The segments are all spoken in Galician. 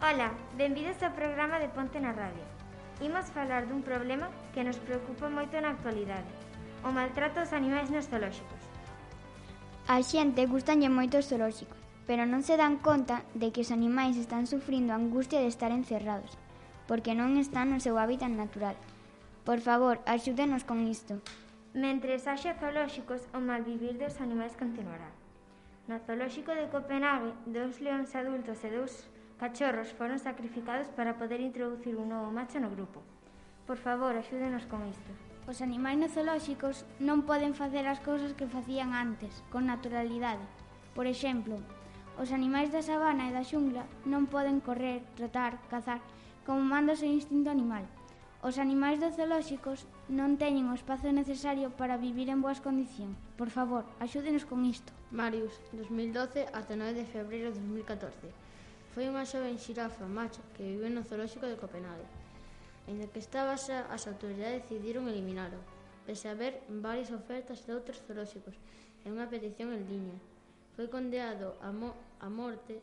Ola, benvidos ao programa de Ponte na Radio. Imos falar dun problema que nos preocupa moito na actualidade, o maltrato aos animais nos zoolóxicos. A xente gustanlle moito os zoolóxicos, pero non se dan conta de que os animais están sufrindo a angustia de estar encerrados, porque non están no seu hábitat natural. Por favor, axúdenos con isto. Mentre haxa zoolóxicos, o malvivir dos animais continuará. No zoolóxico de Copenhague, dous leóns adultos e dous cachorros foron sacrificados para poder introducir un novo macho no grupo. Por favor, axúdenos con isto. Os animais no zoolóxicos non poden facer as cousas que facían antes, con naturalidade. Por exemplo, os animais da sabana e da xungla non poden correr, trotar, cazar, como manda o seu instinto animal. Os animais do zoolóxicos non teñen o espazo necesario para vivir en boas condicións. Por favor, axúdenos con isto. Marius, 2012 ata 9 de febreiro de 2014. Foi unha xoven xirafa macho que vive no zoolóxico de Copenhague. Ainda que estaba xa, as autoridades decidiron eliminalo, pese a haber varias ofertas de outros zoolóxicos e unha petición en liña. Foi condeado a, mo a morte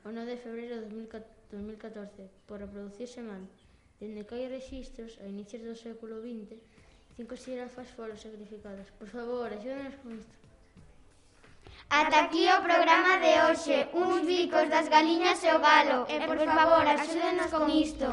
o 9 de febreiro de 2014 por reproducirse mal. Dende que hai registros, a inicios do século XX, cinco xirafas foron sacrificadas. Por favor, axúdenos con isto. Ata aquí o programa de hoxe, uns bicos das galiñas e o galo, e por favor, axúdenos con isto.